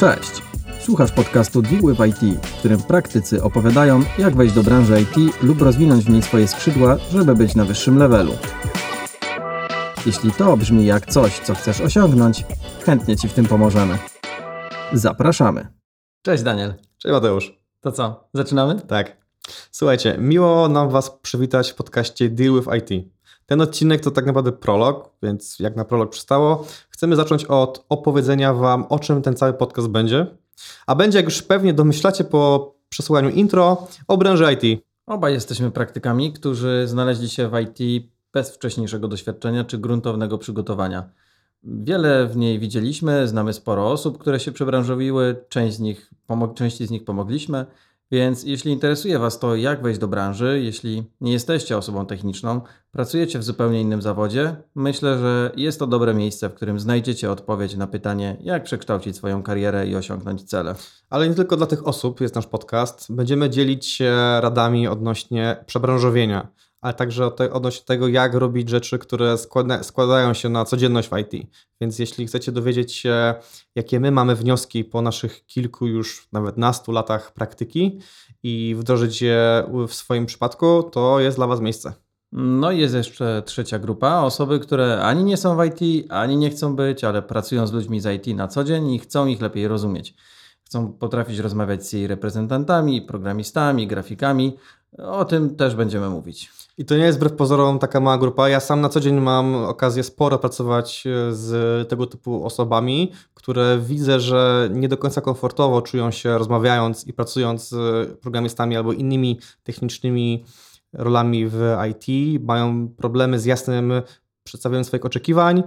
Cześć! Słuchasz podcastu Deal with IT, w którym praktycy opowiadają, jak wejść do branży IT lub rozwinąć w niej swoje skrzydła, żeby być na wyższym levelu. Jeśli to brzmi jak coś, co chcesz osiągnąć, chętnie Ci w tym pomożemy. Zapraszamy. Cześć Daniel. Cześć Mateusz. To co, zaczynamy? Tak. Słuchajcie, miło nam Was przywitać w podcaście Deal with IT. Ten odcinek to tak naprawdę prolog, więc jak na prolog przystało, chcemy zacząć od opowiedzenia Wam, o czym ten cały podcast będzie. A będzie, jak już pewnie domyślacie po przesłuchaniu intro, o branży IT. Obaj jesteśmy praktykami, którzy znaleźli się w IT bez wcześniejszego doświadczenia czy gruntownego przygotowania. Wiele w niej widzieliśmy, znamy sporo osób, które się przebranżowiły, część z nich, części z nich pomogliśmy, więc jeśli interesuje Was to, jak wejść do branży, jeśli nie jesteście osobą techniczną, pracujecie w zupełnie innym zawodzie, myślę, że jest to dobre miejsce, w którym znajdziecie odpowiedź na pytanie, jak przekształcić swoją karierę i osiągnąć cele. Ale nie tylko dla tych osób jest nasz podcast. Będziemy dzielić się radami odnośnie przebranżowienia ale także odnośnie tego, jak robić rzeczy, które składa, składają się na codzienność w IT. Więc jeśli chcecie dowiedzieć się, jakie my mamy wnioski po naszych kilku już nawet nastu latach praktyki i wdrożyć je w swoim przypadku, to jest dla Was miejsce. No i jest jeszcze trzecia grupa, osoby, które ani nie są w IT, ani nie chcą być, ale pracują z ludźmi z IT na co dzień i chcą ich lepiej rozumieć. Chcą potrafić rozmawiać z jej reprezentantami, programistami, grafikami. O tym też będziemy mówić. I to nie jest wbrew pozorom taka mała grupa. Ja sam na co dzień mam okazję sporo pracować e, z tego typu osobami, które widzę, że nie do końca komfortowo czują się rozmawiając i pracując z programistami albo innymi technicznymi rolami w IT. Mają problemy z jasnym przedstawieniem swoich oczekiwań.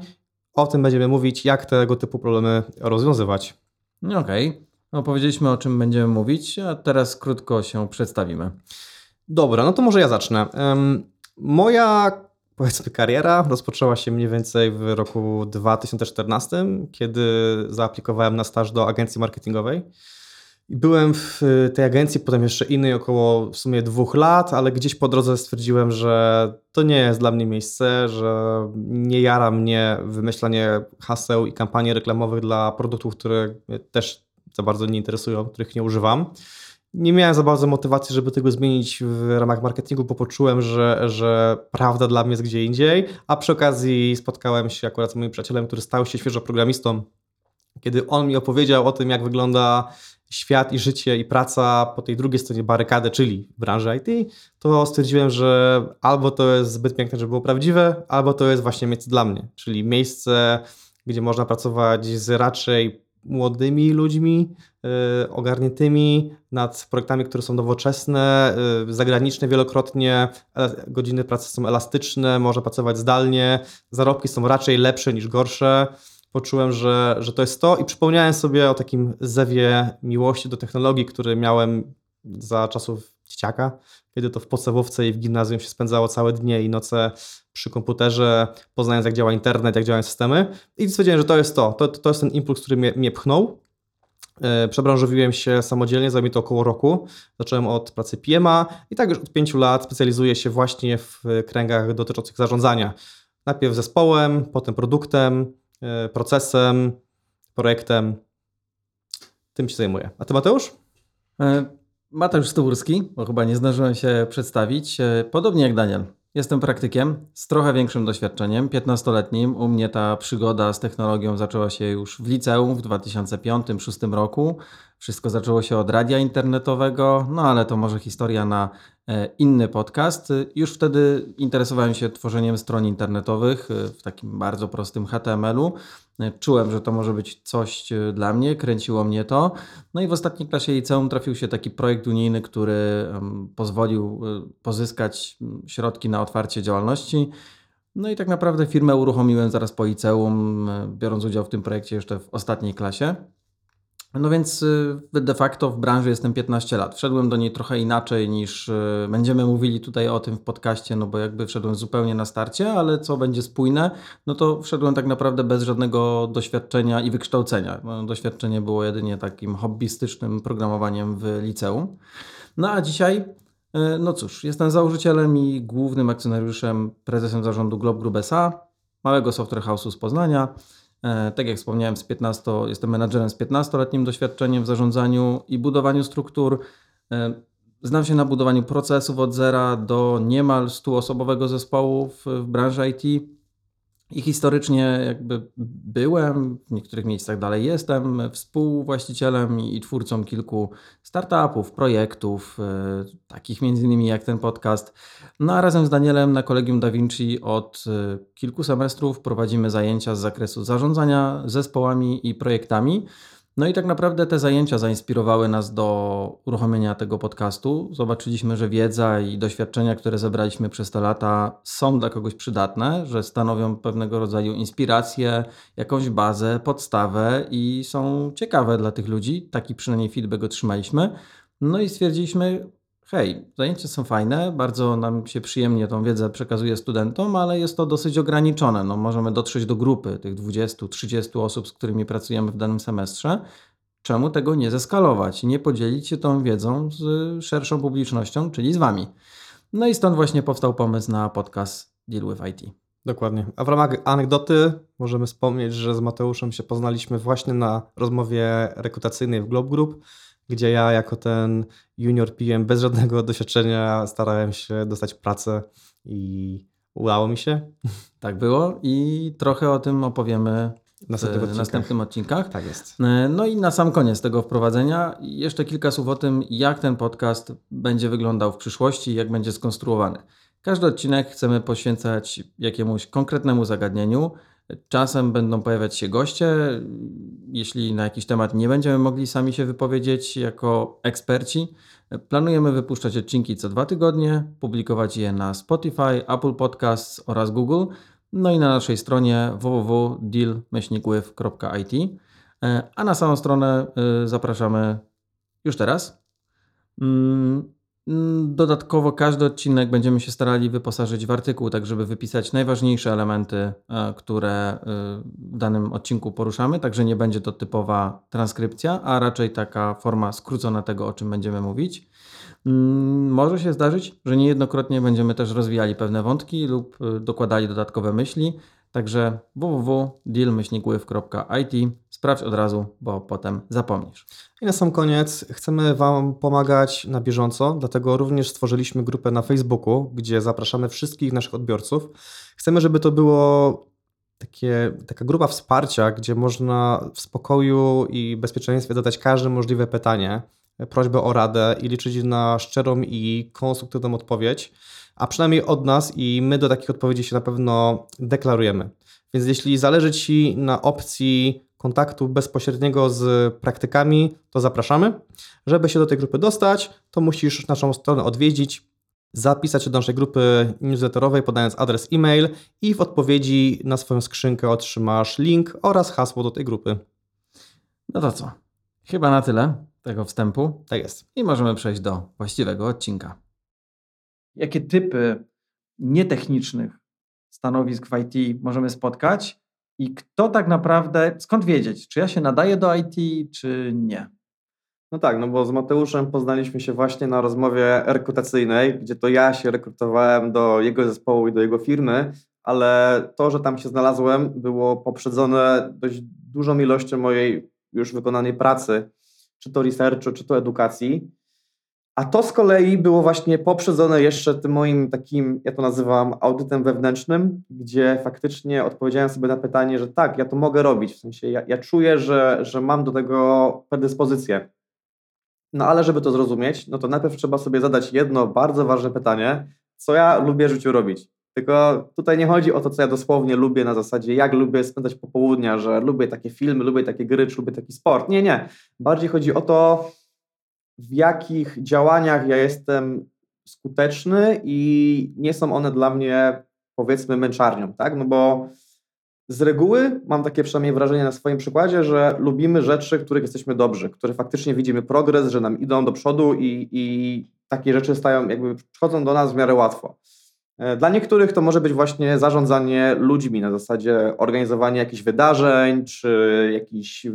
O tym będziemy mówić, jak tego typu problemy rozwiązywać. Okej. Okay. No, powiedzieliśmy o czym będziemy mówić, a teraz krótko się przedstawimy. Dobra, no to może ja zacznę. Moja powiedzmy kariera rozpoczęła się mniej więcej w roku 2014, kiedy zaaplikowałem na staż do agencji marketingowej. Byłem w tej agencji, potem jeszcze innej około w sumie dwóch lat, ale gdzieś po drodze stwierdziłem, że to nie jest dla mnie miejsce, że nie jara mnie wymyślanie haseł i kampanii reklamowych dla produktów, które też za bardzo nie interesują, których nie używam nie miałem za bardzo motywacji, żeby tego zmienić w ramach marketingu, bo poczułem, że, że prawda dla mnie jest gdzie indziej, a przy okazji spotkałem się akurat z moim przyjacielem, który stał się świeżo programistą. Kiedy on mi opowiedział o tym, jak wygląda świat i życie i praca po tej drugiej stronie barykady, czyli branży IT, to stwierdziłem, że albo to jest zbyt piękne, żeby było prawdziwe, albo to jest właśnie miejsce dla mnie, czyli miejsce, gdzie można pracować z raczej młodymi ludźmi, y, ogarniętymi nad projektami, które są nowoczesne, y, zagraniczne wielokrotnie, godziny pracy są elastyczne, można pracować zdalnie, zarobki są raczej lepsze niż gorsze. Poczułem, że, że to jest to i przypomniałem sobie o takim zewie miłości do technologii, który miałem za czasów dzieciaka, kiedy to w podstawówce i w gimnazjum się spędzało całe dnie i noce przy komputerze, poznając jak działa internet, jak działają systemy. I stwierdziłem, że to jest to. To, to jest ten impuls, który mnie, mnie pchnął. E, przebranżowiłem się samodzielnie, zajmie to około roku. Zacząłem od pracy PMA i tak już od pięciu lat specjalizuję się właśnie w kręgach dotyczących zarządzania. Najpierw zespołem, potem produktem, e, procesem, projektem. Tym się zajmuję. A ty Mateusz? E, Mateusz Stuburski, bo chyba nie zdążyłem się przedstawić. Podobnie jak Daniel. Jestem praktykiem z trochę większym doświadczeniem, 15-letnim. U mnie ta przygoda z technologią zaczęła się już w liceum w 2005-2006 roku. Wszystko zaczęło się od radia internetowego, no ale to może historia na e, inny podcast. Już wtedy interesowałem się tworzeniem stron internetowych e, w takim bardzo prostym HTML-u. E, czułem, że to może być coś dla mnie, kręciło mnie to. No i w ostatniej klasie liceum trafił się taki projekt unijny, który pozwolił pozyskać środki na otwarcie działalności. No i tak naprawdę firmę uruchomiłem zaraz po liceum, biorąc udział w tym projekcie jeszcze w ostatniej klasie. No więc y, de facto w branży jestem 15 lat. Wszedłem do niej trochę inaczej niż y, będziemy mówili tutaj o tym w podcaście, no bo jakby wszedłem zupełnie na starcie, ale co będzie spójne, no to wszedłem tak naprawdę bez żadnego doświadczenia i wykształcenia. Doświadczenie było jedynie takim hobbystycznym programowaniem w liceum. No a dzisiaj, y, no cóż, jestem założycielem i głównym akcjonariuszem, prezesem zarządu Globe Group SA, małego software house'u z Poznania tak jak wspomniałem, z 15, jestem menadżerem z 15-letnim doświadczeniem w zarządzaniu i budowaniu struktur. E, znam się na budowaniu procesów od zera do niemal 100-osobowego zespołu w, w branży IT. I historycznie jakby byłem, w niektórych miejscach dalej jestem, współwłaścicielem i twórcą kilku startupów, projektów, e, takich między innymi jak ten podcast. No a razem z Danielem na Kolegium Da Vinci od e, kilku semestrów prowadzimy zajęcia z zakresu zarządzania zespołami i projektami. No i tak naprawdę te zajęcia zainspirowały nas do uruchomienia tego podcastu. Zobaczyliśmy, że wiedza i doświadczenia, które zebraliśmy przez te lata, są dla kogoś przydatne, że stanowią pewnego rodzaju inspirację, jakąś bazę, podstawę i są ciekawe dla tych ludzi. Taki przynajmniej feedback otrzymaliśmy. No i stwierdziliśmy, hej, zajęcia są fajne, bardzo nam się przyjemnie tą wiedzę przekazuje studentom, ale jest to dosyć ograniczone. No, możemy dotrzeć do grupy tych 20-30 osób, z którymi pracujemy w danym semestrze. Czemu tego nie zeskalować nie podzielić się tą wiedzą z szerszą publicznością, czyli z Wami? No i stąd właśnie powstał pomysł na podcast Deal with IT. Dokładnie. A w ramach anegdoty możemy wspomnieć, że z Mateuszem się poznaliśmy właśnie na rozmowie rekrutacyjnej w Globe Group, gdzie ja jako ten junior PM bez żadnego doświadczenia starałem się dostać pracę i udało mi się. Tak było i trochę o tym opowiemy w Następnych następnym odcinkach. Tak jest. No i na sam koniec tego wprowadzenia jeszcze kilka słów o tym, jak ten podcast będzie wyglądał w przyszłości jak będzie skonstruowany. Każdy odcinek chcemy poświęcać jakiemuś konkretnemu zagadnieniu. Czasem będą pojawiać się goście. Jeśli na jakiś temat nie będziemy mogli sami się wypowiedzieć jako eksperci, planujemy wypuszczać odcinki co dwa tygodnie, publikować je na Spotify, Apple Podcasts oraz Google, no i na naszej stronie www.deal-with.it. A na samą stronę y, zapraszamy już teraz. Mm, dodatkowo każdy odcinek będziemy się starali wyposażyć w artykuł, tak żeby wypisać najważniejsze elementy, e, które e, w danym odcinku poruszamy, także nie będzie to typowa transkrypcja, a raczej taka forma skrócona tego, o czym będziemy mówić. Mm, może się zdarzyć, że niejednokrotnie będziemy też rozwijali pewne wątki lub e, dokładali dodatkowe myśli, Także www.deal-with.it sprawdź od razu, bo potem zapomnisz. I na sam koniec chcemy Wam pomagać na bieżąco, dlatego również stworzyliśmy grupę na Facebooku, gdzie zapraszamy wszystkich naszych odbiorców. Chcemy, żeby to było takie, taka grupa wsparcia, gdzie można w spokoju i bezpieczeństwie dodać każde możliwe pytanie, prośbę o radę i liczyć na szczerą i konstruktywną odpowiedź a przynajmniej od nas i my do takich odpowiedzi się na pewno deklarujemy. Więc jeśli zależy Ci na opcji kontaktu bezpośredniego z praktykami, to zapraszamy. Żeby się do tej grupy dostać, to musisz naszą stronę odwiedzić, zapisać się do naszej grupy newsletterowej, podając adres e-mail i w odpowiedzi na swoją skrzynkę otrzymasz link oraz hasło do tej grupy. No to co? Chyba na tyle tego wstępu. Tak jest. I możemy przejść do właściwego odcinka jakie typy nietechnicznych stanowisk w IT możemy spotkać i kto tak naprawdę, skąd wiedzieć, czy ja się nadaję do IT, czy nie? No tak, no bo z Mateuszem poznaliśmy się właśnie na rozmowie rekrutacyjnej, gdzie to ja się rekrutowałem do jego zespołu i do jego firmy, ale to, że tam się znalazłem, było poprzedzone dość dużą ilością mojej już wykonanej pracy, czy to researchu, czy to edukacji. A to z kolei było właśnie poprzedzone jeszcze tym moim takim, ja to nazywam audytem wewnętrznym, gdzie faktycznie odpowiedziałem sobie na pytanie, że tak, ja to mogę robić. W sensie ja, ja czuję, że, że mam do tego predyspozycję. No ale żeby to zrozumieć, no to najpierw trzeba sobie zadać jedno bardzo ważne pytanie, co ja lubię w życiu robić. Tylko tutaj nie chodzi o to, co ja dosłownie lubię na zasadzie, jak lubię spędzać popołudnia, że lubię takie filmy, lubię takie gry, czy lubię taki sport. Nie, nie. Bardziej chodzi o to, w jakich działaniach ja jestem skuteczny i nie są one dla mnie powiedzmy męczarnią, tak? No bo z reguły mam takie przynajmniej wrażenie na swoim przykładzie, że lubimy rzeczy, w których jesteśmy dobrzy, które faktycznie widzimy progres, że nam idą do przodu i, i takie rzeczy stają, jakby przychodzą do nas w miarę łatwo. E, dla niektórych to może być właśnie zarządzanie ludźmi na zasadzie organizowania jakichś wydarzeń, czy jakichś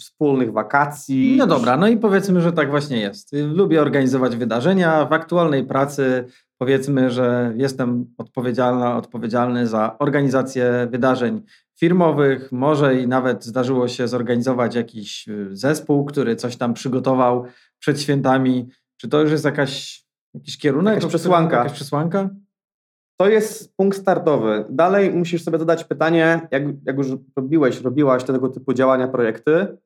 wspólnych wakacji. No dobra, no i powiedzmy, że tak właśnie jest. Lubię organizować wydarzenia. W aktualnej pracy powiedzmy, że jestem odpowiedzialna, odpowiedzialny za organizację wydarzeń firmowych, może i nawet zdarzyło się zorganizować jakiś y, zespół, który coś tam przygotował przed świętami. Czy to już jest jakaś, jakiś kierunek? Jakaś przesłanka. Jakaś przesłanka? To jest punkt startowy. Dalej musisz sobie zadać pytanie, jak, jak już robiłeś, robiłaś tego typu działania, projekty,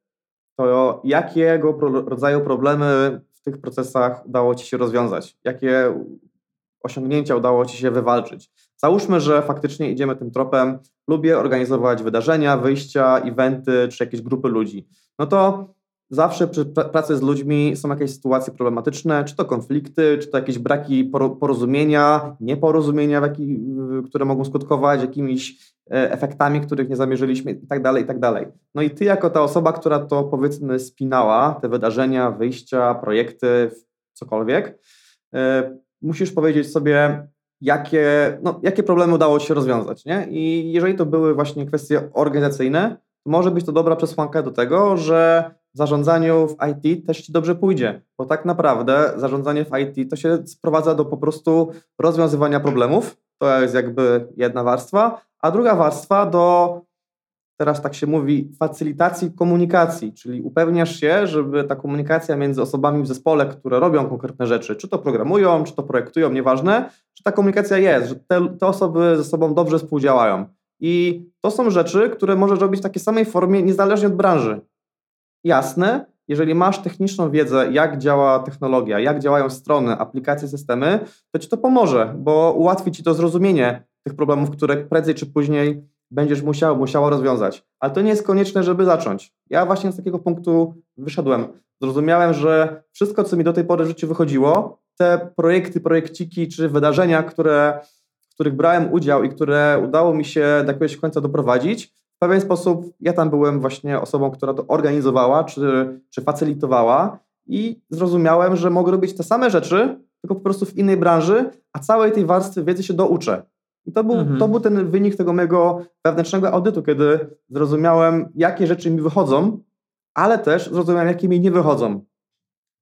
to jakiego pro, rodzaju problemy w tych procesach udało Ci się rozwiązać? Jakie osiągnięcia udało Ci się wywalczyć? Załóżmy, że faktycznie idziemy tym tropem, lubię organizować wydarzenia, wyjścia, eventy czy jakieś grupy ludzi. No to zawsze przy pra- pracy z ludźmi są jakieś sytuacje problematyczne, czy to konflikty, czy to jakieś braki poro- porozumienia, nieporozumienia, które mogą skutkować jakimiś e, efektami, których nie zamierzyliśmy i tak dalej, i tak dalej. No i ty jako ta osoba, która to powiedzmy spinała, te wydarzenia, wyjścia, projekty, cokolwiek, e, musisz powiedzieć sobie, jakie, no, jakie problemy udało ci się rozwiązać, nie? I jeżeli to były właśnie kwestie organizacyjne, może być to dobra przesłanka do tego, że zarządzaniu w IT też ci dobrze pójdzie, bo tak naprawdę zarządzanie w IT to się sprowadza do po prostu rozwiązywania problemów, to jest jakby jedna warstwa, a druga warstwa do, teraz tak się mówi, facylitacji komunikacji, czyli upewniasz się, żeby ta komunikacja między osobami w zespole, które robią konkretne rzeczy, czy to programują, czy to projektują, nieważne, że ta komunikacja jest, że te, te osoby ze sobą dobrze współdziałają. I to są rzeczy, które możesz robić w takiej samej formie, niezależnie od branży. Jasne, jeżeli masz techniczną wiedzę, jak działa technologia, jak działają strony, aplikacje, systemy, to ci to pomoże, bo ułatwi ci to zrozumienie tych problemów, które prędzej czy później będziesz musiał, musiała rozwiązać. Ale to nie jest konieczne, żeby zacząć. Ja właśnie z takiego punktu wyszedłem. Zrozumiałem, że wszystko, co mi do tej pory w życiu wychodziło, te projekty, projekciki czy wydarzenia, które, w których brałem udział i które udało mi się do jakiegoś końca doprowadzić, pewien sposób ja tam byłem właśnie osobą, która to organizowała czy, czy facylitowała i zrozumiałem, że mogę robić te same rzeczy, tylko po prostu w innej branży, a całej tej warstwy wiedzy się douczę. I to był, Mhm. to był ten wynik tego mojego wewnętrznego audytu, kiedy zrozumiałem, jakie rzeczy mi wychodzą, ale też zrozumiałem, jakie mi nie wychodzą.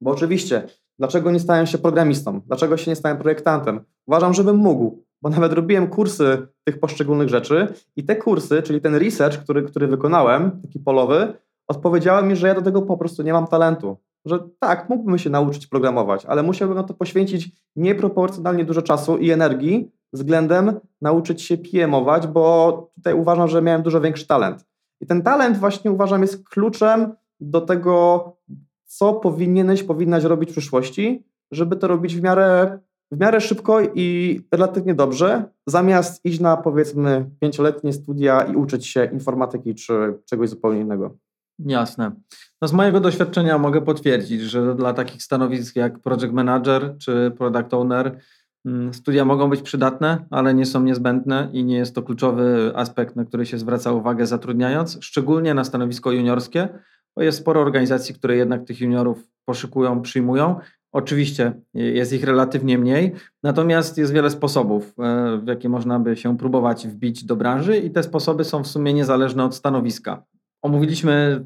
Bo oczywiście, dlaczego nie stałem się programistą? Dlaczego się nie stałem projektantem? Uważam, żebym mógł, bo nawet robiłem kursy tych poszczególnych rzeczy i te kursy, czyli ten research, który, który wykonałem, taki polowy, odpowiedziały mi, że ja do tego po prostu nie mam talentu. Że tak, mógłbym się nauczyć programować, ale musiałbym na to poświęcić nieproporcjonalnie dużo czasu i energii względem nauczyć się PM-ować, bo tutaj uważam, że miałem dużo większy talent. I ten talent właśnie uważam jest kluczem do tego, co powinieneś, powinnaś robić w przyszłości, żeby to robić w miarę, w miarę szybko i relatywnie dobrze, zamiast iść na powiedzmy pięcioletnie studia i uczyć się informatyki czy czegoś zupełnie innego. Jasne. No z mojego doświadczenia mogę potwierdzić, że dla takich stanowisk jak project manager czy product owner mm, studia mogą być przydatne, ale nie są niezbędne i nie jest to kluczowy aspekt, na który się zwraca uwagę zatrudniając, szczególnie na stanowisko juniorskie, bo jest sporo organizacji, które jednak tych juniorów poszukują, przyjmują. Oczywiście jest ich relatywnie mniej, natomiast jest wiele sposobów, e, w jakie można by się próbować wbić do branży i te sposoby są w sumie niezależne od stanowiska. Omówiliśmy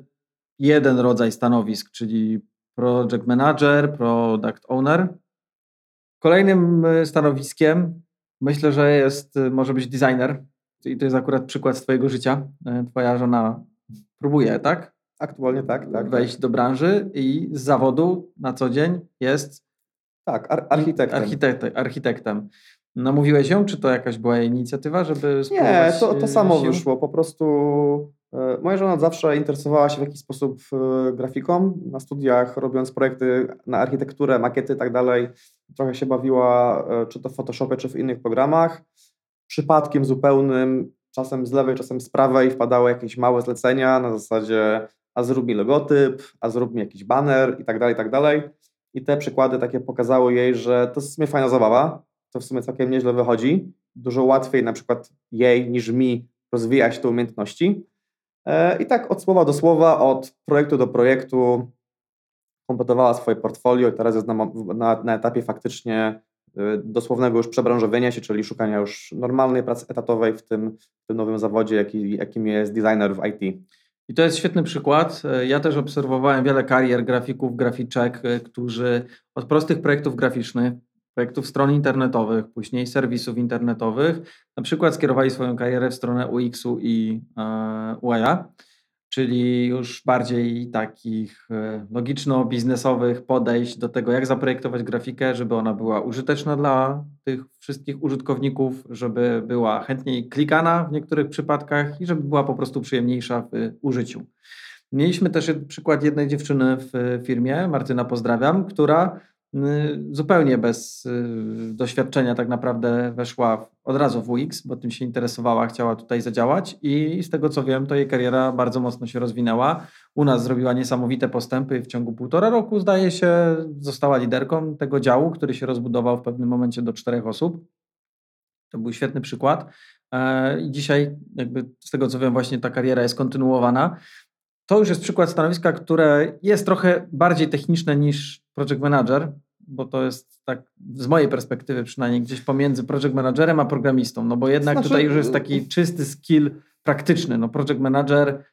jeden rodzaj stanowisk, czyli project manager, product owner. Kolejnym y, stanowiskiem myślę, że jest, może być designer. I to jest akurat przykład z Twojego życia. Twoja żona próbuje, tak? Aktualnie tak, tak. Wejść do branży i z zawodu na co dzień jest Tak, ar- architektem. architektem. architektem. Namówiłeś ją, czy to jakaś była inicjatywa, żeby Nie, to, to y, samo sił? wyszło. Po prostu e, moja żona zawsze interesowała się w jakiś sposób e, grafiką. Na studiach, robiąc projekty na architekturę, makiety i tak dalej, trochę się bawiła, e, czy to w Photoshopie, czy w innych programach. Przypadkiem zupełnym, czasem z lewej, czasem z prawej, wpadały jakieś małe zlecenia na zasadzie a zrób mi logotyp, a zrób mi jakiś banner i tak dalej, i tak dalej. I te przykłady takie pokazały jej, że to jest w sumie fajna zabawa, to w sumie całkiem nieźle wychodzi. Dużo łatwiej na przykład jej niż mi rozwijać te umiejętności. E, I tak od słowa do słowa, od projektu do projektu kompletowała swoje portfolio i teraz jest na, na, na etapie faktycznie y, dosłownego już przebranżowienia się, czyli szukania już normalnej pracy etatowej w tym, w tym nowym zawodzie, jaki, jakim jest designer w IT. I to jest świetny przykład. Ja też obserwowałem wiele karier grafików, graficzek, y, którzy od prostych projektów graficznych, projektów stron internetowych, później serwisów internetowych, na przykład skierowali swoją karierę w stronę UX-u i e, UI-a, czyli już bardziej takich e, logiczno-biznesowych podejść do tego, jak zaprojektować grafikę, żeby ona była użyteczna dla tych wszystkich użytkowników, żeby była chętniej klikana w niektórych przypadkach i żeby była po prostu przyjemniejsza w użyciu. Mieliśmy też przykład jednej dziewczyny w firmie, Martyna pozdrawiam, która zupełnie bez y, doświadczenia tak naprawdę weszła od razu w UX, bo tym się interesowała, chciała tutaj zadziałać i z tego co wiem, to jej kariera bardzo mocno się rozwinęła. U nas zrobiła niesamowite postępy w ciągu półtora roku zdaje się została liderką tego działu, który się rozbudował w pewnym momencie do czterech osób. To był świetny przykład. E, I dzisiaj, jakby z tego co wiem, właśnie ta kariera jest kontynuowana. To już jest przykład stanowiska, które jest trochę bardziej techniczne niż project manager, bo to jest tak z mojej perspektywy przynajmniej gdzieś pomiędzy project managerem a programistą, no bo jednak znaczy... tutaj już jest taki czysty skill praktyczny. No project manager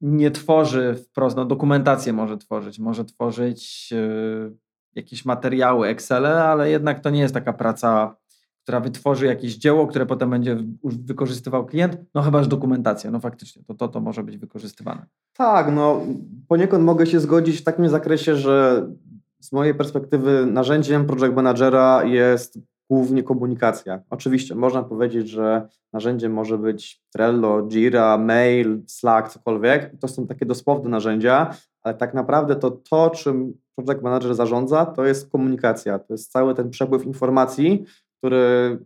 nie tworzy wprost, no dokumentację może tworzyć, może tworzyć yy, jakieś materiały, Excele, ale jednak to nie jest taka praca która wytworzy jakieś dzieło, które potem będzie wykorzystywał klient, no chyba, że dokumentacja, no faktycznie, to, to to może być wykorzystywane. Tak, no poniekąd mogę się zgodzić w takim zakresie, że z mojej perspektywy narzędziem project managera jest głównie komunikacja. Oczywiście można powiedzieć, że narzędziem może być Trello, Jira, Mail, Slack, cokolwiek. To są takie dosłowne narzędzia, ale tak naprawdę to to, czym project manager zarządza, to jest komunikacja. To jest cały ten przepływ informacji, który,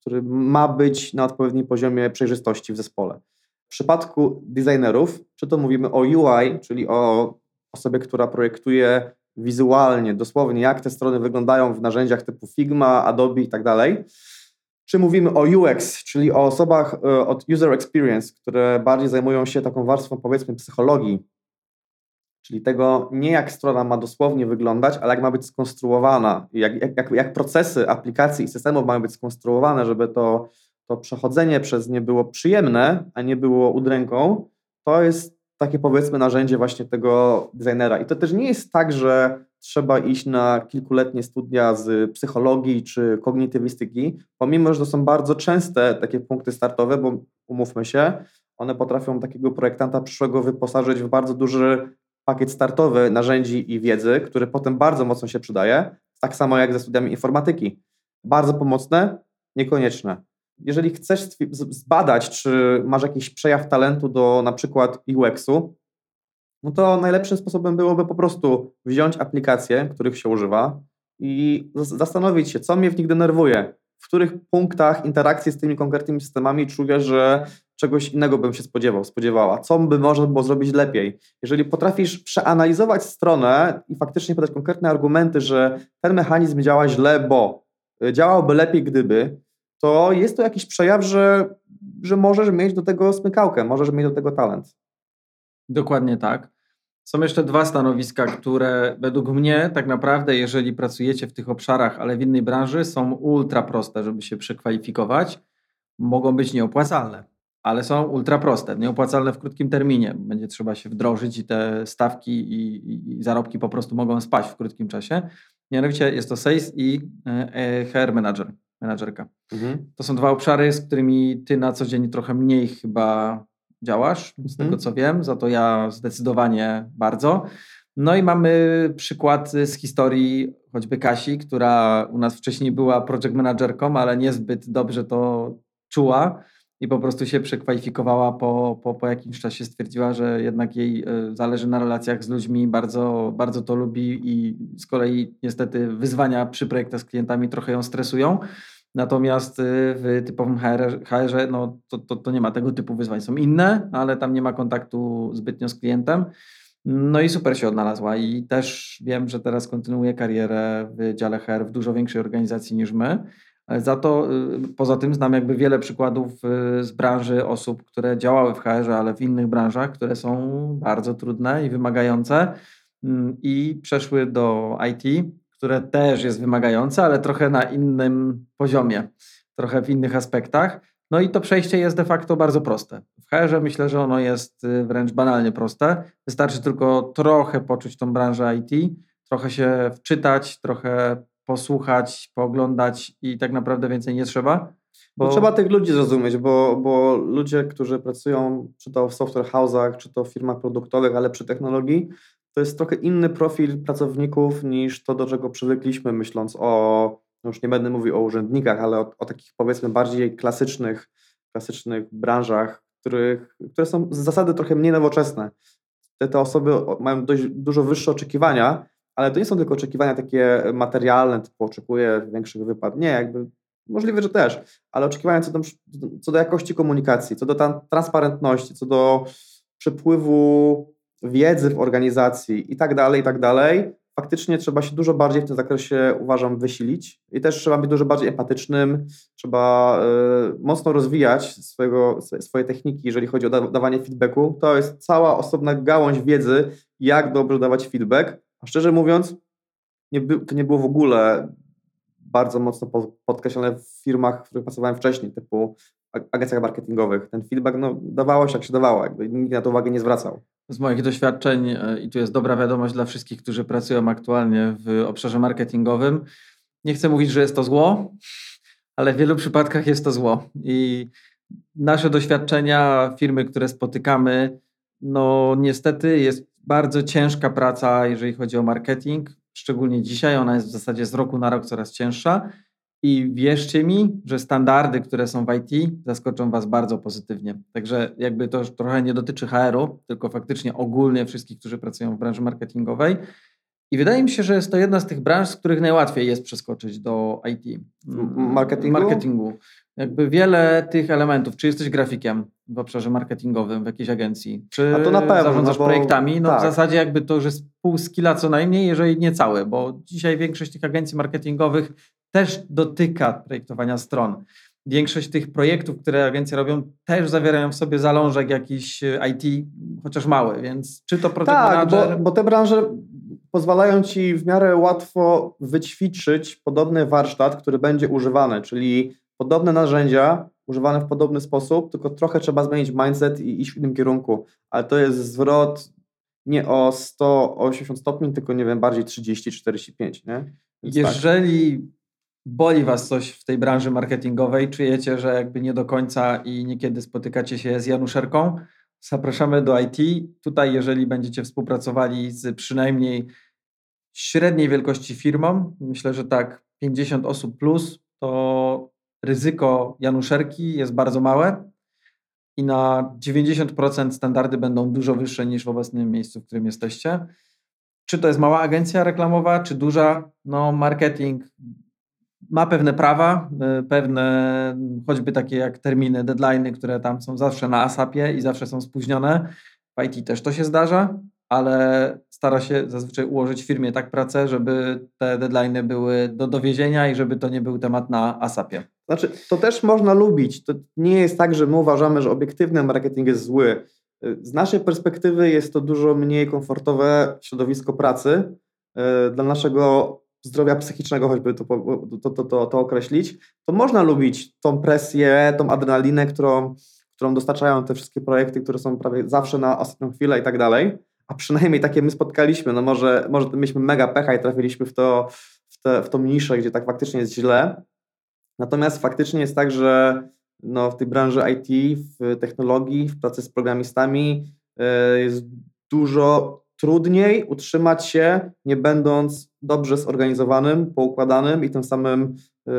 który ma być na odpowiednim poziomie przejrzystości w zespole. W przypadku designerów, czy to mówimy o UI, czyli o osobie, która projektuje wizualnie, dosłownie, jak te strony wyglądają w narzędziach typu Figma, Adobe i tak dalej, czy mówimy o UX, czyli o osobach e, od user experience, które bardziej zajmują się taką warstwą, powiedzmy, psychologii Czyli tego nie jak strona ma dosłownie wyglądać, ale jak ma być skonstruowana, jak, jak, jak procesy aplikacji i systemów mają być skonstruowane, żeby to, to przechodzenie przez nie było przyjemne, a nie było udręką, to jest takie powiedzmy narzędzie właśnie tego designera. I to też nie jest tak, że trzeba iść na kilkuletnie studia z psychologii czy kognitywistyki, pomimo, że to są bardzo częste takie punkty startowe, bo umówmy się, one potrafią takiego projektanta przyszłego wyposażyć w bardzo duży pakiet startowy narzędzi i wiedzy, który potem bardzo mocno się przydaje, tak samo jak ze studiami informatyki. Bardzo pomocne, niekonieczne. Jeżeli chcesz zbadać, czy masz jakiś przejaw talentu do na przykład UX-u, no to najlepszym sposobem byłoby po prostu wziąć aplikacje, których się używa i zastanowić się, co mnie w nich denerwuje, w których punktach interakcji z tymi konkretnymi systemami czuję, że czegoś innego bym się spodziewał, spodziewała, co by można było zrobić lepiej. Jeżeli potrafisz przeanalizować stronę i faktycznie podać konkretne argumenty, że ten mechanizm działa źle, bo y, działałby lepiej, gdyby, to jest to jakiś przejaw, że, że możesz mieć do tego smykałkę, możesz mieć do tego talent. Dokładnie tak. Są jeszcze dwa stanowiska, które według mnie tak naprawdę, jeżeli pracujecie w tych obszarach, ale w innej branży, są ultra proste, żeby się przekwalifikować. Mogą być nieopłacalne ale są ultra proste, nieopłacalne w krótkim terminie. Będzie trzeba się wdrożyć i te stawki i, i, zarobki po prostu mogą spaść w krótkim czasie. Mianowicie jest to sales i e, HR manager, menadżerka. Mhm. To są dwa obszary, z którymi ty na co dzień trochę mniej chyba działasz, z tego mhm. co wiem, za to ja zdecydowanie bardzo. No i mamy przykład z historii choćby Kasi, która u nas wcześniej była project managerką, ale niezbyt dobrze to czuła i po prostu się przekwalifikowała po, po, po jakimś czasie, stwierdziła, że jednak jej e, zależy na relacjach z ludźmi, bardzo, bardzo to lubi i z kolei niestety wyzwania przy projektach z klientami trochę ją stresują. Natomiast e, w typowym HR, HR no, to, to, to nie ma tego typu wyzwań. Są inne, ale tam nie ma kontaktu zbytnio z klientem. No i super się odnalazła i też wiem, że teraz kontynuuje karierę w dziale HR w dużo większej organizacji niż my. Za to y, poza tym znam jakby wiele przykładów y, z branży osób, które działały w HR, ale w innych branżach, które są bardzo trudne i wymagające mm, i przeszły do IT, które też jest wymagające, ale trochę na innym poziomie, trochę w innych aspektach. No i to przejście jest de facto bardzo proste. W HR myślę, że ono jest y, wręcz banalnie proste. Wystarczy tylko trochę poczuć tą branżę IT, trochę się wczytać, trochę posłuchać, pooglądać i tak naprawdę więcej nie trzeba. Bo... Trzeba tych ludzi zrozumieć, bo, bo ludzie, którzy pracują czy to w software house'ach, czy to w firmach produktowych, ale przy technologii, to jest trochę inny profil pracowników niż to, do czego przywykliśmy, myśląc o, no już nie będę mówił o urzędnikach, ale o, o takich powiedzmy bardziej klasycznych, klasycznych branżach, których, które są z zasady trochę mniej nowoczesne. Te, te osoby mają dość dużo wyższe oczekiwania, ale to nie są tylko oczekiwania takie materialne, typu oczekuję większych wypłat. Nie, jakby możliwe, że też, ale oczekiwania co do, co do jakości komunikacji, co do transparentności, co do przepływu wiedzy w organizacji i tak dalej, i tak dalej, faktycznie trzeba się dużo bardziej w tym zakresie, uważam, wysilić i też trzeba być dużo bardziej empatycznym, trzeba y, mocno rozwijać swojego, swoje techniki, jeżeli chodzi o da dawanie feedbacku. To jest cała osobna gałąź wiedzy, jak dobrze dawać feedback, a szczerze mówiąc, nie to nie było w ogóle bardzo mocno podkreślone w firmach, w których pracowałem wcześniej, typu agencjach marketingowych. Ten feedback no, dawało się jak się dawało, jakby nikt na to uwagę nie zwracał. Z moich doświadczeń, e, i tu jest dobra wiadomość dla wszystkich, którzy pracują aktualnie w obszarze marketingowym, nie chcę mówić, że jest to zło, ale w wielu przypadkach jest to zło. I nasze doświadczenia, firmy, które spotykamy, no niestety jest bardzo ciężka praca, jeżeli chodzi o marketing, szczególnie dzisiaj. Ona jest w zasadzie z roku na rok coraz cięższa. I wierzcie mi, że standardy, które są w IT, zaskoczą Was bardzo pozytywnie. Także jakby to już trochę nie dotyczy HR-u, tylko faktycznie ogólnie wszystkich, którzy pracują w branży marketingowej. I wydaje mi się, że jest to jedna z tych branż, z których najłatwiej jest przeskoczyć do IT. Marketingu? Marketingu. Jakby wiele tych elementów, czy jesteś grafikiem w obszarze marketingowym w jakiejś agencji, czy A to na pewno, zarządzasz no bo, projektami, no tak. w zasadzie jakby to już jest pół skilla co najmniej, jeżeli nie całe, bo dzisiaj większość tych agencji marketingowych też dotyka projektowania stron. Większość tych projektów, które agencje robią, też zawierają w sobie zalążek jakiś e, IT, chociaż mały, więc czy to project tak, manager... Bo, bo te branże pozwalają ci w miarę łatwo wyćwiczyć podobny warsztat, który będzie używany, czyli podobne narzędzia używane w podobny sposób, tylko trochę trzeba zmienić mindset i iść w innym kierunku. Ale to jest zwrot nie o 180 stopni, tylko nie wiem, bardziej 30-45, nie? Więc Jeżeli tak. Boli was coś w tej branży marketingowej, czujecie, że jakby nie do końca i niekiedy spotykacie się z Januszerką, zapraszamy do IT. Tutaj, jeżeli będziecie współpracowali z przynajmniej średniej wielkości firmą, myślę, że tak 50 osób plus, to ryzyko Januszerki jest bardzo małe i na 90% standardy będą dużo wyższe niż w obecnym miejscu, w którym jesteście. Czy to jest mała agencja reklamowa, czy duża? No, marketing ma pewne prawa, y, pewne choćby takie jak terminy, deadlines, które tam są zawsze na ASAPie i zawsze są spóźnione. W IT też to się zdarza, ale stara się zazwyczaj ułożyć firmie tak pracę, żeby te deadlines były do dowiezienia i żeby to nie był temat na ASAPie. Znaczy, to też można lubić. To nie jest tak, że my uważamy, że obiektywny marketing jest zły. Z naszej perspektywy jest to dużo mniej komfortowe środowisko pracy. E, dla naszego zdrowia psychicznego, choćby to, to, to, to, to określić, to można lubić tą presję, tą adrenalinę, którą, którą dostarczają te wszystkie projekty, które są prawie zawsze na ostatnią chwilę i tak dalej. A przynajmniej takie my spotkaliśmy. No może, może mieliśmy mega pecha i trafiliśmy w, to, w, te, w tą niszę, gdzie tak faktycznie jest źle, Natomiast faktycznie jest tak, że no, w tej branży IT, w technologii, w pracy z programistami e, jest dużo trudniej utrzymać się, nie będąc dobrze zorganizowanym, poukładanym i tym samym e,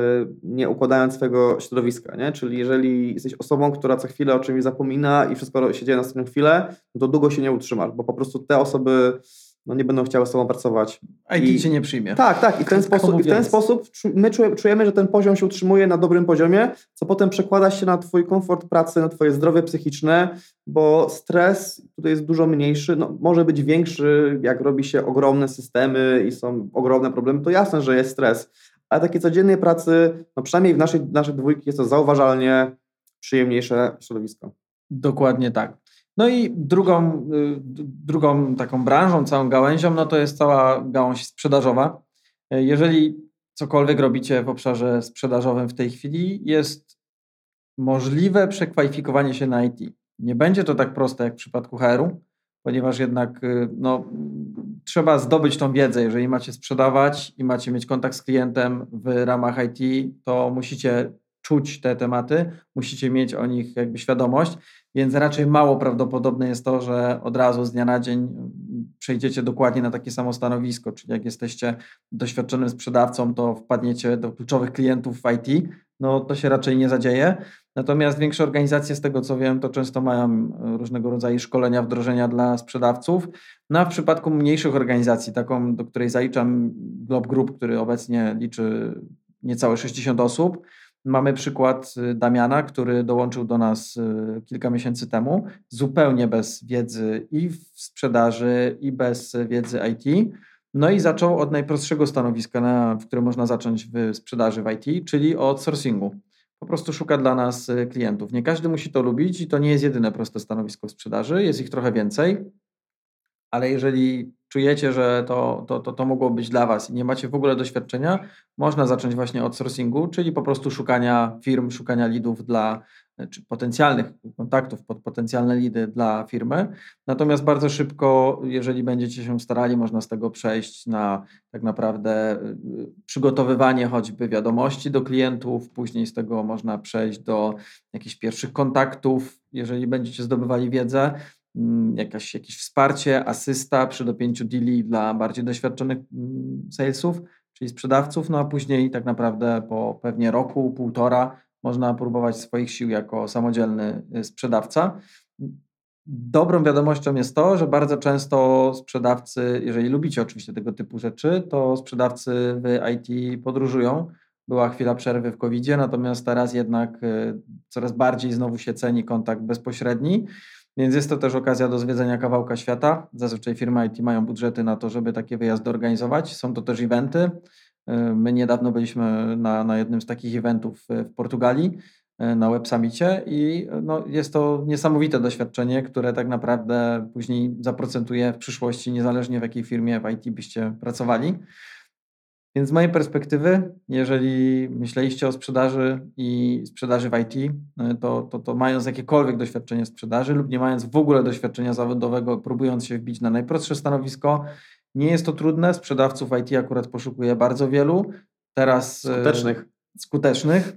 nie układając swojego środowiska. Nie? Czyli jeżeli jesteś osobą, która co chwilę o czymś zapomina i wszystko się dzieje na ostatnią chwilę, no to długo się nie utrzymasz, bo po prostu te osoby no nie będą chciały z sobą pracować. IT I, cię nie przyjmie. Tak, tak. I w ten sposób, i w ten sposób my czujemy, że ten poziom się utrzymuje na dobrym poziomie, co potem przekłada się na twój komfort pracy, na twoje zdrowie psychiczne, bo stres tutaj jest dużo mniejszy, no, może być większy, jak robi się ogromne systemy i są ogromne problemy, to jasne, że jest stres. Ale takiej codziennej pracy, no przynajmniej w naszej, naszej dwójki jest to zauważalnie przyjemniejsze środowisko. Dokładnie tak. No i drugą, y, drugą taką branżą, całą gałęzią, no to jest cała gałąź sprzedażowa. Jeżeli cokolwiek robicie w obszarze sprzedażowym w tej chwili, jest możliwe przekwalifikowanie się na IT. Nie będzie to tak proste jak w przypadku HR-u, ponieważ jednak y, no, trzeba zdobyć tą wiedzę. Jeżeli macie sprzedawać i macie mieć kontakt z klientem w ramach IT, to musicie czuć te tematy, musicie mieć o nich jakby świadomość, więc raczej mało prawdopodobne jest to, że od razu z dnia na dzień przejdziecie dokładnie na takie samo stanowisko, czyli jak jesteście doświadczonym sprzedawcą, to wpadniecie do kluczowych klientów w IT, no to się raczej nie zadzieje. Natomiast większe organizacje, z tego co wiem, to często mają różnego rodzaju szkolenia, wdrożenia dla sprzedawców. No a w przypadku mniejszych organizacji, taką, do której zaliczam Glob Group, który obecnie liczy niecałe 60 osób, Mamy przykład y, Damiana, który dołączył do nas y, kilka miesięcy temu, zupełnie bez wiedzy i w sprzedaży, i bez wiedzy IT. No i zaczął od najprostszego stanowiska, na, w którym można zacząć w sprzedaży w IT, czyli od sourcingu. Po prostu szuka dla nas y, klientów. Nie każdy musi to lubić i to nie jest jedyne proste stanowisko w sprzedaży, jest ich trochę więcej, ale jeżeli czujecie, że to, to, to, to mogło być dla Was i nie macie w ogóle doświadczenia, można zacząć właśnie od sourcingu, czyli po prostu szukania firm, szukania lidów dla, czy potencjalnych kontaktów pod potencjalne lidy dla firmy. Natomiast bardzo szybko, jeżeli będziecie się starali, można z tego przejść na tak naprawdę y, przygotowywanie choćby wiadomości do klientów, później z tego można przejść do jakichś pierwszych kontaktów, jeżeli będziecie zdobywali wiedzę. Mm, jakaś, jakieś wsparcie, asysta przy dopięciu deali dla bardziej doświadczonych mm, salesów, czyli sprzedawców, no a później tak naprawdę po pewnie roku, półtora można próbować swoich sił jako samodzielny y, sprzedawca. Dobrą wiadomością jest to, że bardzo często sprzedawcy, jeżeli lubicie oczywiście tego typu rzeczy, to sprzedawcy w IT podróżują. Była chwila przerwy w covid natomiast teraz jednak y, coraz bardziej znowu się ceni kontakt bezpośredni. Więc jest to też okazja do zwiedzenia kawałka świata. Zazwyczaj firmy IT mają budżety na to, żeby takie wyjazdy organizować. Są to też eventy. Y, my niedawno byliśmy na, na jednym z takich eventów w Portugalii, y, na Web Summicie i no, jest to niesamowite doświadczenie, które tak naprawdę później zaprocentuje w przyszłości, niezależnie w jakiej firmie w IT byście pracowali. Więc z mojej perspektywy, jeżeli myśleliście o sprzedaży i sprzedaży w IT, e, to, to, to mając jakiekolwiek doświadczenie sprzedaży lub nie mając w ogóle doświadczenia zawodowego, próbując się wbić na najprostsze stanowisko, nie jest to trudne. Sprzedawców IT akurat poszukuję bardzo wielu. Teraz e, skutecznych. skutecznych,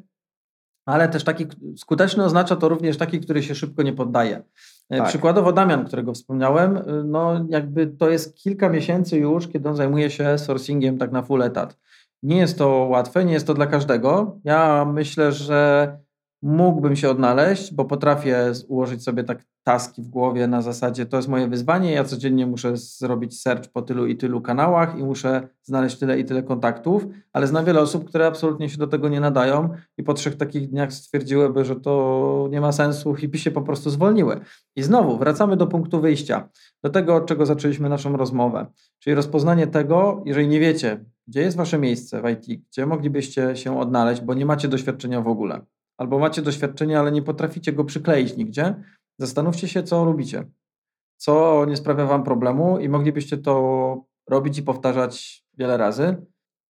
ale też taki skuteczny oznacza to również taki, który się szybko nie poddaje. E, tak. Przykładowo Damian, którego wspomniałem, e, no jakby to jest kilka miesięcy już, kiedy on zajmuje się sourcingiem tak na full etat. Nie jest to łatwe, nie jest to dla każdego. Ja myślę, że mógłbym się odnaleźć, bo potrafię ułożyć sobie tak taski w głowie na zasadzie to jest moje wyzwanie, ja codziennie muszę zrobić search po tylu i tylu kanałach i muszę znaleźć tyle i tyle kontaktów, ale znam wiele osób, które absolutnie się do tego nie nadają i po trzech takich dniach stwierdziłyby, że to nie ma sensu i się po prostu zwolniły. I znowu wracamy do punktu wyjścia, do tego, od czego zaczęliśmy naszą rozmowę, czyli rozpoznanie tego, jeżeli nie wiecie, gdzie jest wasze miejsce w IT, gdzie moglibyście się odnaleźć, bo nie macie doświadczenia w ogóle albo macie doświadczenie, ale nie potraficie go przykleić nigdzie, zastanówcie się, co lubicie, co nie sprawia wam problemu i moglibyście to robić i powtarzać wiele razy.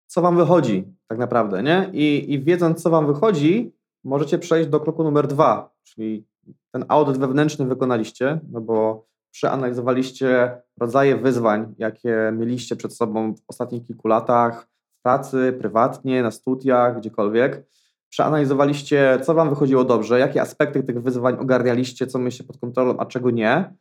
Co wam wychodzi, tak naprawdę, nie? I, i wiedząc, co wam wychodzi, możecie przejść do kroku numer dwa, czyli ten audyt wewnętrzny wykonaliście, no bo przeanalizowaliście rodzaje wyzwań, jakie mieliście przed sobą w ostatnich kilku latach, w pracy, prywatnie, na studiach, gdziekolwiek przeanalizowaliście, co Wam wychodziło dobrze, jakie aspekty tych wyzwań ogarnialiście, co mieliście pod kontrolą, a czego nie.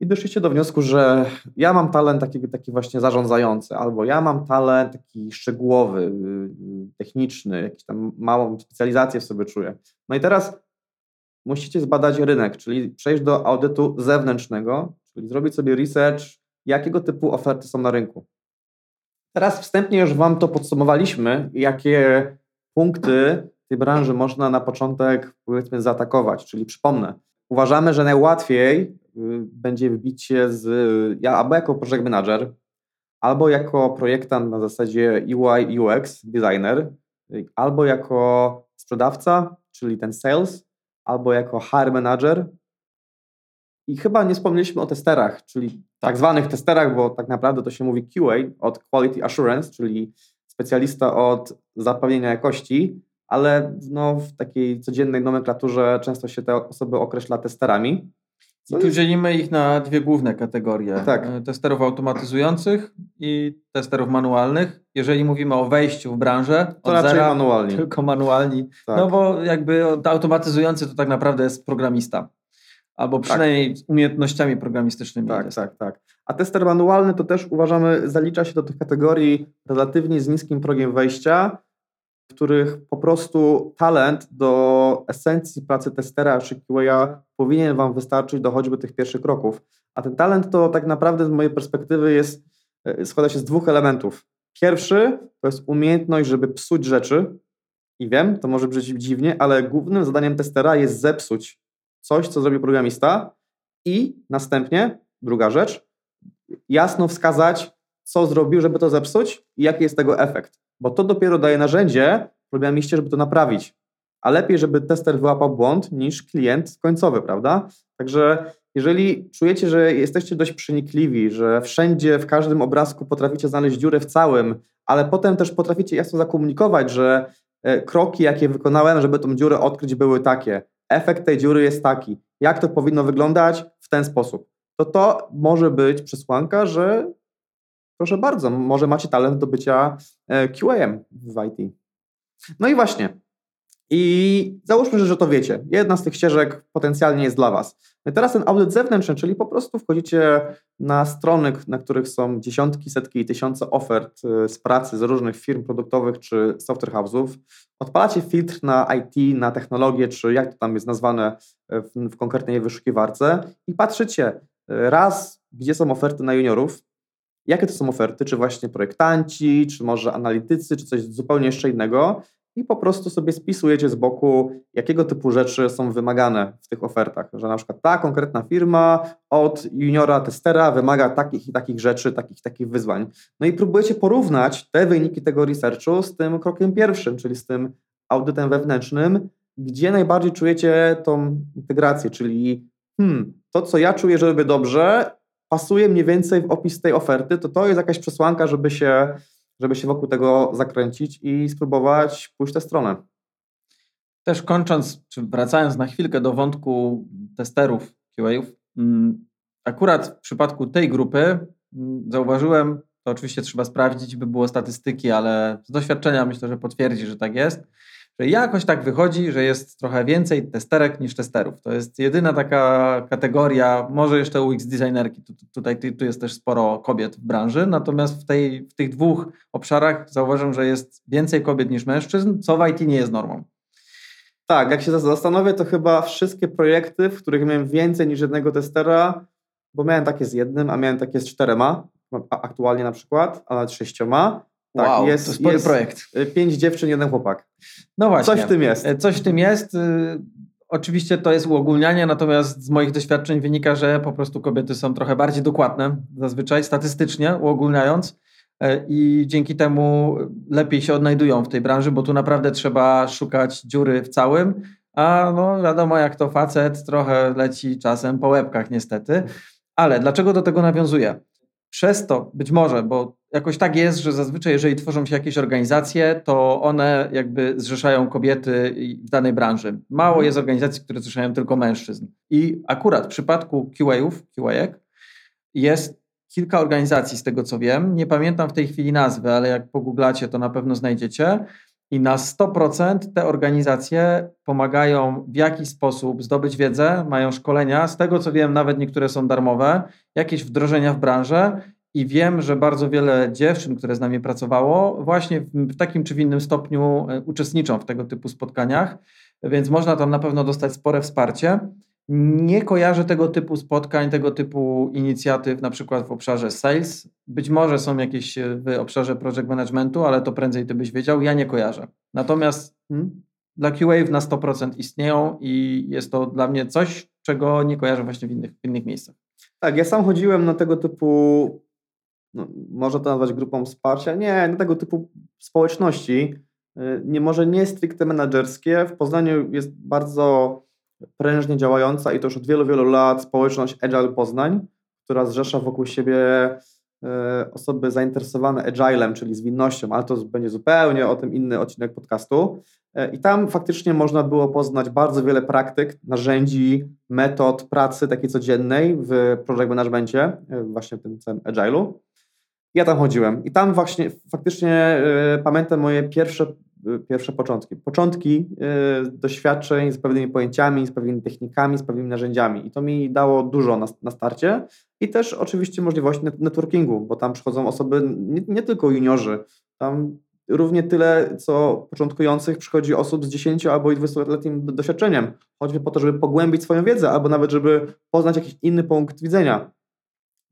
I doszliście do wniosku, że ja mam talent taki, taki właśnie zarządzający, albo ja mam talent taki szczegółowy, y, techniczny, jakąś tam małą specjalizację w sobie czuję. No i teraz musicie zbadać rynek, czyli przejść do audytu zewnętrznego, czyli zrobić sobie research, jakiego typu oferty są na rynku. Teraz wstępnie już Wam to podsumowaliśmy, jakie punkty tej branży można na początek powiedzmy zaatakować. Czyli przypomnę, uważamy, że najłatwiej y, będzie wbić się z, ja albo jako project manager, albo jako projektant na zasadzie UI, UX, designer, y, albo jako sprzedawca, czyli ten sales, albo jako HR manager. I chyba nie wspomnieliśmy o testerach, czyli tak zwanych testerach, bo tak naprawdę to się mówi QA od Quality Assurance, czyli specjalista od zapewnienia jakości, ale no, w takiej codziennej nomenklaturze często się te osoby określa testerami. I tu dzielimy ich na dwie główne kategorie. Tak. E, Testerów automatyzujących i testerów manualnych. Jeżeli mówimy o wejściu w branżę, To raczej zera, manualni. tylko manualni. Tak. No bo jakby automatyzujący to tak naprawdę jest programista. Albo przynajmniej z umiejętnościami programistycznymi. Tak, jest. tak, tak. A tester manualny to też uważamy, zalicza się do tych kategorii relatywnie z niskim progiem wejścia, w których po prostu talent do esencji pracy testera czy QA powinien Wam wystarczyć do choćby tych pierwszych kroków. A ten talent to tak naprawdę z mojej perspektywy jest, e, składa się z dwóch elementów. Pierwszy to jest umiejętność, żeby psuć rzeczy. I wiem, to może brzmieć dziwnie, ale głównym zadaniem testera jest zepsuć coś, co zrobił programista i następnie, druga rzecz, jasno wskazać, co zrobił, żeby to zepsuć i jaki jest tego efekt. Bo to dopiero daje narzędzie programiście, żeby to naprawić. A lepiej, żeby tester wyłapał błąd niż klient końcowy, prawda? Także jeżeli czujecie, że jesteście dość przenikliwi, że wszędzie, w każdym obrazku potraficie znaleźć dziurę w całym, ale potem też potraficie jasno zakomunikować, że e, kroki, jakie wykonałem, żeby tą dziurę odkryć, były takie. Efekt tej dziury jest taki. Jak to powinno wyglądać? W ten sposób. To to może być przesłanka, że proszę bardzo, może macie talent do bycia e, QA-em w IT. No i właśnie. I załóżmy, że, że to wiecie. Jedna z tych ścieżek potencjalnie jest dla Was. No i teraz ten audyt zewnętrzny, czyli po prostu wchodzicie na strony, na których są dziesiątki, setki i tysiące ofert y, z pracy z różnych firm produktowych czy software house'ów. Odpalacie filtr na IT, na technologię, czy jak to tam jest nazwane w, w konkretnej wyszukiwarce i patrzycie y, raz, gdzie są oferty na juniorów, jakie to są oferty, czy właśnie projektanci, czy może analitycy, czy coś zupełnie jeszcze innego i po prostu sobie spisujecie z boku, jakiego typu rzeczy są wymagane w tych ofertach, że na przykład ta konkretna firma od juniora testera wymaga takich i takich rzeczy, takich takich wyzwań. No i próbujecie porównać te wyniki tego researchu z tym krokiem pierwszym, czyli z tym audytem wewnętrznym, gdzie najbardziej czujecie tą integrację, czyli hmm, to, co ja czuję, że robię dobrze, pasuje mniej więcej w opis tej oferty, to to jest jakaś przesłanka, żeby się, żeby się wokół tego zakręcić i spróbować pójść tę stronę. Też kończąc, czy wracając na chwilkę do wątku testerów QA-ów, mm, akurat w przypadku tej grupy mm, zauważyłem, to oczywiście trzeba sprawdzić, by było statystyki, ale z doświadczenia myślę, że potwierdzi, że tak jest, że jakoś tak wychodzi, że jest trochę więcej testerek niż testerów. To jest jedyna taka kategoria, może jeszcze UX designerki, tu, tu- tutaj tu jest też sporo kobiet w branży, natomiast w, tej, w tych dwóch obszarach zauważam, że jest więcej kobiet niż mężczyzn, co w IT nie jest normą. Tak, jak się zas- zastanowię, to chyba wszystkie projekty, w których miałem więcej niż jednego testera, bo miałem takie z jednym, a miałem takie z czterema, aktualnie na przykład, a nawet sześcioma. Tak, wow, jest, to spory jest projekt. y, pięć dziewczyn, jeden chłopak. No właśnie. Coś w tym jest. E, Coś w tym jest. y, Oczywiście to jest uogólnianie, natomiast z moich doświadczeń wynika, że po prostu kobiety są trochę bardziej dokładne, zazwyczaj statystycznie uogólniając, i dzięki temu lepiej się odnajdują w tej branży, bo tu naprawdę trzeba szukać dziury w całym. A no wiadomo, jak to facet, trochę leci czasem po łebkach, niestety. Ale dlaczego do tego nawiązuję? Przez to, być może, bo jakoś tak jest, że zazwyczaj, jeżeli tworzą się jakieś organizacje, to one jakby zrzeszają kobiety w danej branży. Mało jest organizacji, które zrzeszają tylko mężczyzn. I akurat w przypadku QA-ów, QA jest kilka organizacji, z tego co wiem. Nie pamiętam w tej chwili nazwy, ale jak pogooglacie, to na pewno znajdziecie. I na 100% te organizacje pomagają w jakiś sposób zdobyć wiedzę, mają szkolenia. Z tego co wiem, nawet niektóre są darmowe, jakieś wdrożenia w branżę. I wiem, że bardzo wiele dziewczyn, które z nami pracowało, właśnie w, takim czy w innym stopniu e, uczestniczą w tego typu spotkaniach, więc można tam na pewno dostać spore wsparcie. Nie kojarzę tego typu spotkań, tego typu inicjatyw, na przykład w obszarze sales. Być może są jakieś e, w obszarze project managementu, ale to prędzej ty byś wiedział. Ja nie kojarzę. Natomiast Hmm? dla QA na 100% istnieją i jest to dla mnie coś, czego nie kojarzę właśnie w innych, w innych miejscach. Tak, ja sam chodziłem na tego typu, no, można to nazwać grupą wsparcia, nie, na tego typu społeczności, y, nie może nie stricte menedżerskie. W Poznaniu jest bardzo prężnie działająca i to już od wielu, wielu lat społeczność Agile Poznań, która zrzesza wokół siebie e, osoby zainteresowane agilem, czyli zwinnością, ale to będzie zupełnie o tym inny odcinek podcastu. E, I tam faktycznie można było poznać bardzo wiele praktyk, narzędzi, metod pracy takiej codziennej w project managementie, e, właśnie w tym całym agilu. Ja tam chodziłem i tam właśnie faktycznie pamiętam moje pierwsze, pierwsze początki. Początki e, doświadczeń z pewnymi pojęciami, z pewnymi technikami, z pewnymi narzędziami. I to mi dało dużo na, na starcie. I też oczywiście możliwość net- networkingu, bo tam przychodzą osoby nie, nie tylko juniorzy, tam równie tyle, co początkujących przychodzi osób z 10 albo i 20-letnim do- doświadczeniem, choćby po to, żeby pogłębić swoją wiedzę, albo nawet, żeby poznać jakiś inny punkt widzenia.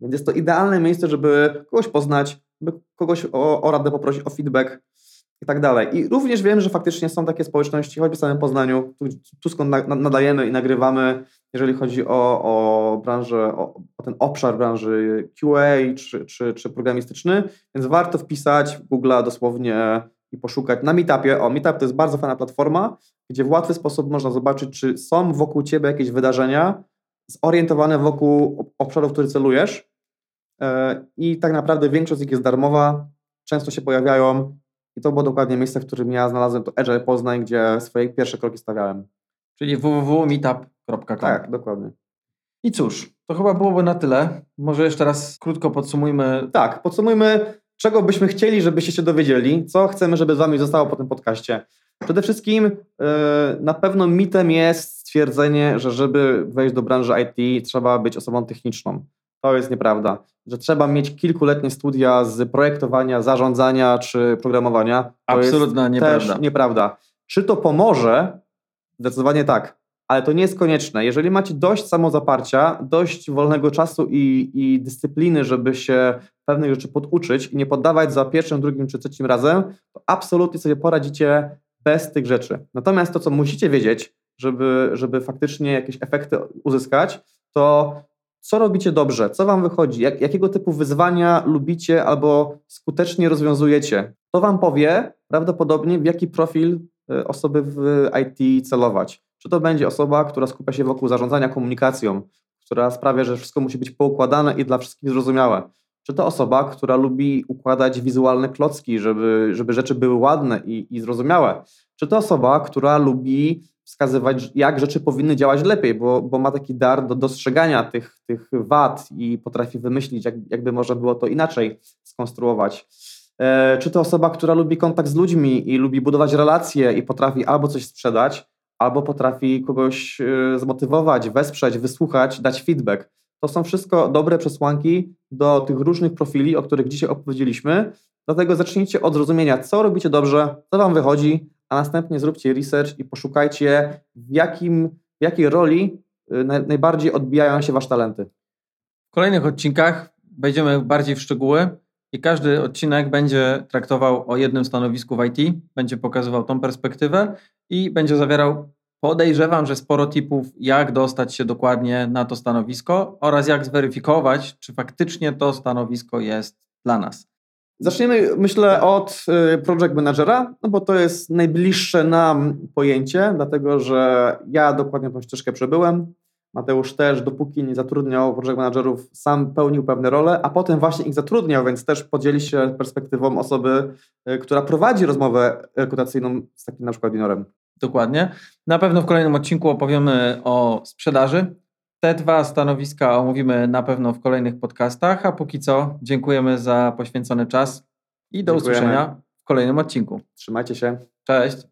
Więc jest to idealne miejsce, żeby kogoś poznać, żeby kogoś o, o radę poprosić, o feedback i tak dalej. I również wiem, że faktycznie są takie społeczności, choćby w samym Poznaniu, tu, tu skąd na, na, nadajemy i nagrywamy, jeżeli chodzi o, o branżę, o, o ten obszar branży QA czy, czy, czy programistyczny, więc warto wpisać w Google dosłownie i poszukać na Meetupie. O, Meetup to jest bardzo fajna platforma, gdzie w łatwy sposób można zobaczyć, czy są wokół Ciebie jakieś wydarzenia zorientowane wokół obszaru, w który celujesz, E, I tak naprawdę większość z nich jest darmowa, często się pojawiają i to było dokładnie miejsce, w którym ja znalazłem to Agile Poznań, gdzie swoje pierwsze kroki stawiałem. Czyli www.meetup.com. Tak, dokładnie. I cóż, to chyba byłoby na tyle. Może jeszcze raz krótko podsumujmy. Tak, podsumujmy, czego byśmy chcieli, żebyście się dowiedzieli, co chcemy, żeby z Wami zostało po tym podcaście. Przede wszystkim e, na pewno mitem jest stwierdzenie, że żeby wejść do branży IT trzeba być osobą techniczną. To jest nieprawda. Że trzeba mieć kilkuletnie studia z projektowania, zarządzania czy programowania. To Absolutna nieprawda. Też nieprawda. Czy to pomoże? Zdecydowanie tak. Ale to nie jest konieczne. Jeżeli macie dość samozaparcia, dość wolnego czasu i, i dyscypliny, żeby się pewnych rzeczy poduczyć i nie poddawać za pierwszym, drugim czy trzecim razem, to absolutnie sobie poradzicie bez tych rzeczy. Natomiast to, co musicie wiedzieć, żeby, żeby faktycznie jakieś efekty uzyskać, to co robicie dobrze, co wam wychodzi, jak, jakiego typu wyzwania lubicie albo skutecznie rozwiązujecie. To wam powie prawdopodobnie, w jaki profil y, osoby w IT celować. Czy to będzie osoba, która skupia się wokół zarządzania komunikacją, która sprawia, że wszystko musi być poukładane i dla wszystkich zrozumiałe. Czy to osoba, która lubi układać wizualne klocki, żeby, żeby rzeczy były ładne i, i zrozumiałe. Czy to osoba, która lubi wskazywać, jak rzeczy powinny działać lepiej, bo, bo ma taki dar do dostrzegania tych, tych wad i potrafi wymyślić, jak, jakby można było to inaczej skonstruować. E, czy to osoba, która lubi kontakt z ludźmi i lubi budować relacje i potrafi albo coś sprzedać, albo potrafi kogoś e, zmotywować, wesprzeć, wysłuchać, dać feedback. To są wszystko dobre przesłanki do tych różnych profili, o których dzisiaj opowiedzieliśmy. Dlatego zacznijcie od zrozumienia, co robicie dobrze, co Wam wychodzi, a następnie zróbcie research i poszukajcie, w, jakim, w jakiej roli y, naj, najbardziej odbijają się Wasze talenty. W kolejnych odcinkach wejdziemy bardziej w szczegóły i każdy odcinek będzie traktował o jednym stanowisku w IT, będzie pokazywał tą perspektywę i będzie zawierał, podejrzewam, że sporo tipów, jak dostać się dokładnie na to stanowisko oraz jak zweryfikować, czy faktycznie to stanowisko jest dla nas. Zaczniemy, myślę, od y, project managera, no bo to jest najbliższe nam pojęcie, dlatego że ja dokładnie tą ścieżkę przebyłem. Mateusz też, dopóki nie zatrudniał project managerów, sam pełnił pewne role, a potem właśnie ich zatrudniał, więc też podzieli się perspektywą osoby, y, która prowadzi rozmowę rekrutacyjną z takim na przykład juniorem. Dokładnie. Na pewno w kolejnym odcinku opowiemy o sprzedaży. Te dwa stanowiska omówimy na pewno w kolejnych podcastach, a póki co dziękujemy za poświęcony czas i do Dziękujemy. usłyszenia w kolejnym odcinku. Trzymajcie się. Cześć.